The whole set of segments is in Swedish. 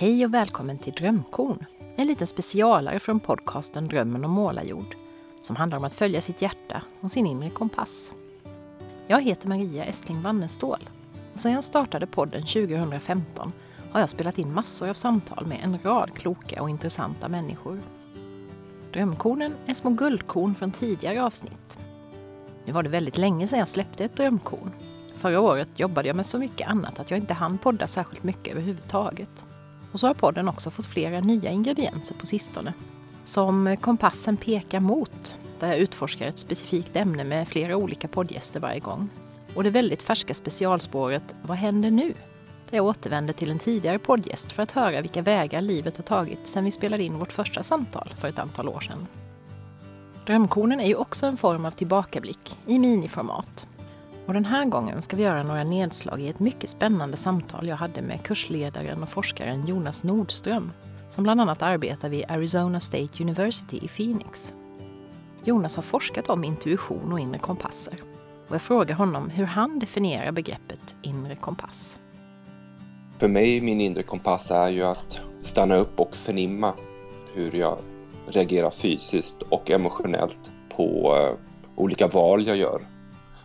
Hej och välkommen till Drömkorn. En liten specialare från podcasten Drömmen om målarjord som handlar om att följa sitt hjärta och sin inre kompass. Jag heter Maria Estling Wannestål och sedan jag startade podden 2015 har jag spelat in massor av samtal med en rad kloka och intressanta människor. Drömkornen är små guldkorn från tidigare avsnitt. Nu var det väldigt länge sedan jag släppte ett drömkorn. Förra året jobbade jag med så mycket annat att jag inte hann podda särskilt mycket överhuvudtaget. Och så har podden också fått flera nya ingredienser på sistone. Som Kompassen pekar mot, där jag utforskar ett specifikt ämne med flera olika poddgäster varje gång. Och det väldigt färska specialspåret Vad händer nu? Där jag återvänder till en tidigare poddgäst för att höra vilka vägar livet har tagit sedan vi spelade in vårt första samtal för ett antal år sedan. Drömkornen är ju också en form av tillbakablick i miniformat och den här gången ska vi göra några nedslag i ett mycket spännande samtal jag hade med kursledaren och forskaren Jonas Nordström som bland annat arbetar vid Arizona State University i Phoenix. Jonas har forskat om intuition och inre kompasser och jag frågar honom hur han definierar begreppet inre kompass. För mig, min inre kompass är ju att stanna upp och förnimma hur jag reagerar fysiskt och emotionellt på eh, olika val jag gör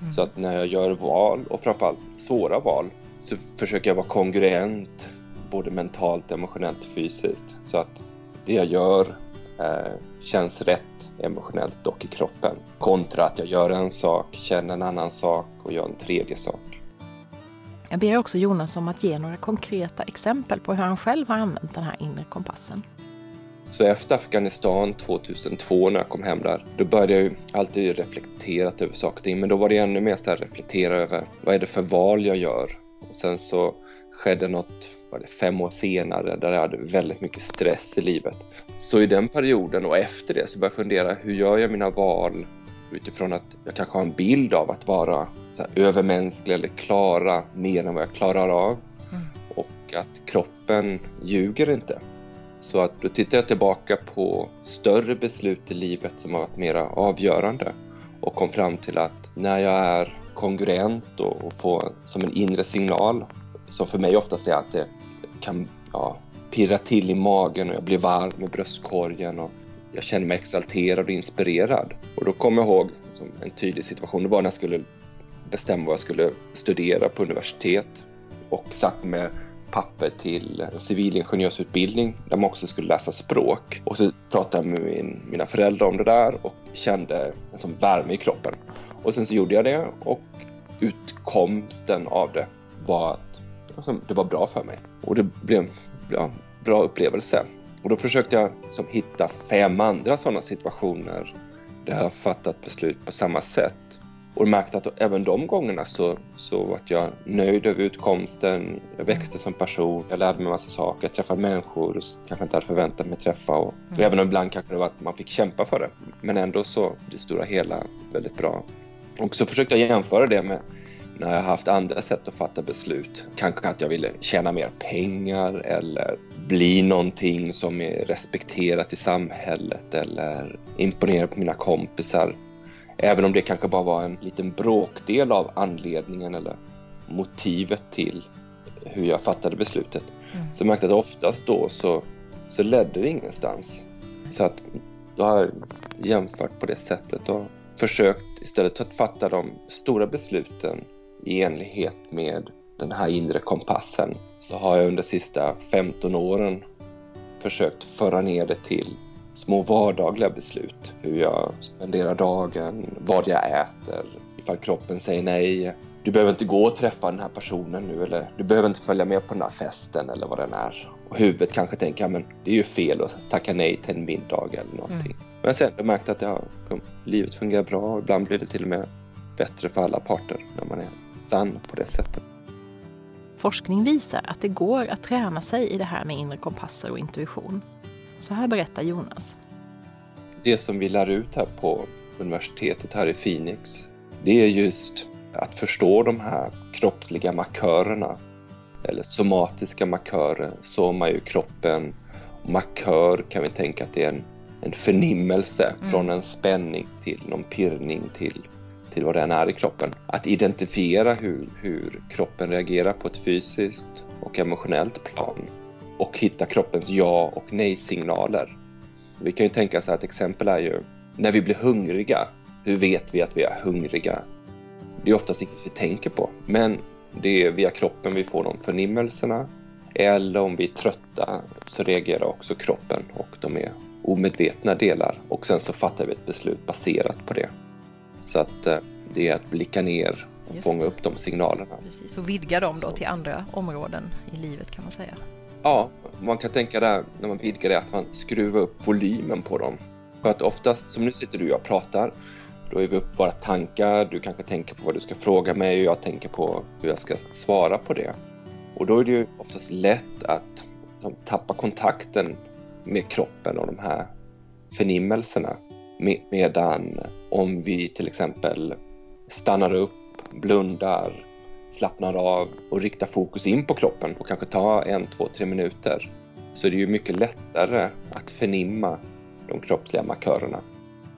Mm. Så att när jag gör val och framförallt svåra val så försöker jag vara kongruent både mentalt, emotionellt och fysiskt. Så att det jag gör eh, känns rätt emotionellt och i kroppen. Kontra att jag gör en sak, känner en annan sak och gör en tredje sak. Jag ber också Jonas om att ge några konkreta exempel på hur han själv har använt den här inre kompassen. Så efter Afghanistan 2002 när jag kom hem där, då började jag ju alltid reflektera över saker och ting. Men då var det ännu mer så här reflektera över vad är det för val jag gör? Och sen så skedde något, var det fem år senare, där jag hade väldigt mycket stress i livet. Så i den perioden och efter det så började jag fundera, hur gör jag mina val utifrån att jag kanske har en bild av att vara övermänsklig eller klara mer än vad jag klarar av. Mm. Och att kroppen ljuger inte. Så att då tittar jag tillbaka på större beslut i livet som har varit mera avgörande och kom fram till att när jag är kongruent och, får som en inre signal som för mig oftast är att det kan ja, pirra till i magen och jag blir varm i bröstkorgen och jag känner mig exalterad och inspirerad. Och då kommer jag ihåg som en tydlig situation, det var när jag skulle bestämma vad jag skulle studera på universitet och satt med papper till civilingenjörsutbildning där man också skulle läsa språk. Och så pratade jag med min, mina föräldrar om det där och kände en sån värme i kroppen. Och sen så gjorde jag det och utkomsten av det var att alltså, det var bra för mig. Och det blev en ja, bra upplevelse. Och då försökte jag som, hitta fem andra sådana situationer där jag fattat beslut på samma sätt och märkte att även de gångerna så, så var jag nöjd över utkomsten. Jag växte som person, jag lärde mig massa saker, jag träffade människor som kanske inte hade förväntat mig träffa. Och, och även om ibland kanske det var att man fick kämpa för det. Men ändå så, det stora hela, väldigt bra. Och så försökte jag jämföra det med när jag haft andra sätt att fatta beslut. Kanske att jag ville tjäna mer pengar eller bli någonting som är respekterat i samhället eller imponera på mina kompisar. Även om det kanske bara var en liten bråkdel av anledningen eller motivet till hur jag fattade beslutet. Mm. Så jag märkte att oftast då så, så ledde det ingenstans. Så att då har jag jämfört på det sättet och försökt istället att fatta de stora besluten i enlighet med den här inre kompassen. Så har jag under de sista 15 åren försökt föra ner det till små vardagliga beslut. Hur jag spenderar dagen, vad jag äter, ifall kroppen säger nej. Du behöver inte gå och träffa den här personen nu eller du behöver inte följa med på den här festen eller vad den är. Och huvudet kanske tänker, ja, men det är ju fel att tacka nej till en middag eller någonting. Mm. Men sen har jag märkt att ja, livet fungerar bra och ibland blir det till och med bättre för alla parter när man är sann på det sättet. Forskning visar att det går att träna sig i det här med inre kompasser och intuition. Så här berättar Jonas. Det som vi lär ut här på universitetet här i Phoenix, det är just att förstå de här kroppsliga markörerna eller somatiska markörer, soma är ju kroppen. Markör kan vi tänka att det är en, en förnimmelse mm. från en spänning till någon pirrning till, till vad den är i kroppen. Att identifiera hur, hur kroppen reagerar på ett fysiskt och emotionellt plan och hitta kroppens ja och nej-signaler. Vi kan ju tänka så här, ett exempel är ju när vi blir hungriga. Hur vet vi att vi är hungriga? Det är oftast inget vi tänker på, men det är via kroppen vi får de förnimmelserna. Eller om vi är trötta så reagerar också kroppen och de är omedvetna delar och sen så fattar vi ett beslut baserat på det. Så att eh, det är att blicka ner och Just. fånga upp de signalerna. Precis, och vidga dem då så. till andra områden i livet kan man säga. Ja, man kan tänka där när man vidgar det att man skruvar upp volymen på dem. För att oftast, som nu sitter du och jag och pratar, då är vi upp våra tankar, du kanske tänker på vad du ska fråga mig och jag tänker på hur jag ska svara på det. Och då är det ju oftast lätt att tappa kontakten med kroppen och de här förnimmelserna. Medan om vi till exempel stannar upp, blundar, slappnar av och riktar fokus in på kroppen och kanske tar en, två, tre minuter så är det ju mycket lättare att förnimma de kroppsliga markörerna.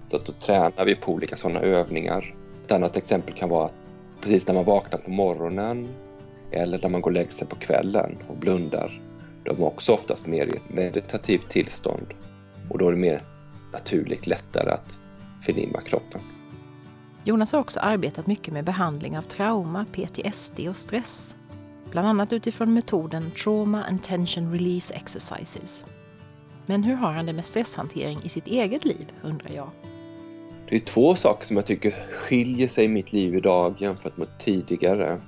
Så att då tränar vi på olika sådana övningar. Ett annat exempel kan vara att precis när man vaknar på morgonen eller när man går och lägger sig på kvällen och blundar. Då är man också oftast mer i ett meditativt tillstånd och då är det mer naturligt lättare att förnimma kroppen. Jonas har också arbetat mycket med behandling av trauma, PTSD och stress. Bland annat utifrån metoden Trauma and Tension Release Exercises. Men hur har han det med stresshantering i sitt eget liv, undrar jag. Det är två saker som jag tycker skiljer sig i mitt liv idag jämfört med tidigare.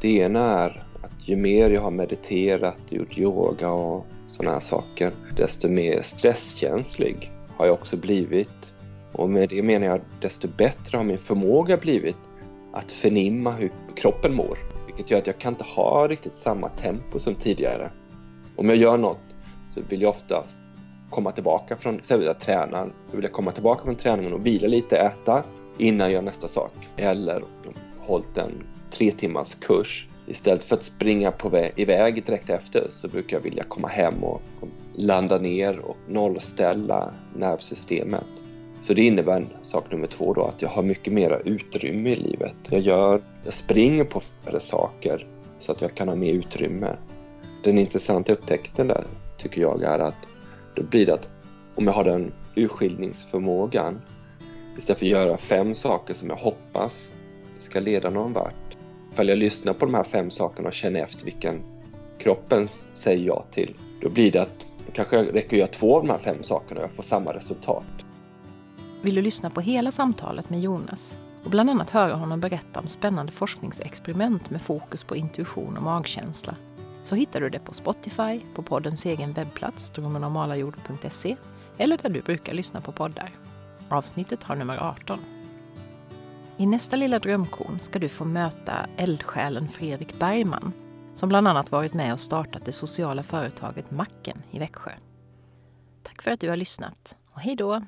Det ena är att ju mer jag har mediterat, gjort yoga och sådana här saker, desto mer stresskänslig har jag också blivit. Och med det menar jag desto bättre har min förmåga blivit att förnimma hur kroppen mår. Vilket gör att jag kan inte ha riktigt samma tempo som tidigare. Om jag gör något så vill jag oftast komma tillbaka från, exempelvis att träna, då vill jag komma tillbaka från träningen och vila lite, äta innan jag gör nästa sak. Eller hållit en tre timmars kurs. Istället för att springa på vä iväg direkt efter så brukar jag vilja komma hem och landa ner och nollställa nervsystemet. Så det innebär sak nummer två då att jag har mycket mera utrymme i livet. Jag, gör, jag springer på färre saker så att jag kan ha mer utrymme. Den intressanta upptäckten där tycker jag är att då blir det att om jag har den urskiljningsförmågan istället för att göra fem saker som jag hoppas ska leda någon vart. Ifall jag lyssnar på de här fem sakerna och känner efter vilken kroppen säger ja till, då blir det att kanske räcker att göra två av de här fem sakerna och jag får samma resultat. Vill du lyssna på hela samtalet med Jonas och bland annat höra honom berätta om spännande forskningsexperiment med fokus på intuition och magkänsla så hittar du det på Spotify, på poddens egen webbplats drömmenormalajord.se eller där du brukar lyssna på poddar. Avsnittet har nummer 18. I nästa lilla drömkorn ska du få möta eldsjälen Fredrik Bergman som bland annat varit med och startat det sociala företaget Macken i Växjö. Tack för att du har lyssnat och hej då!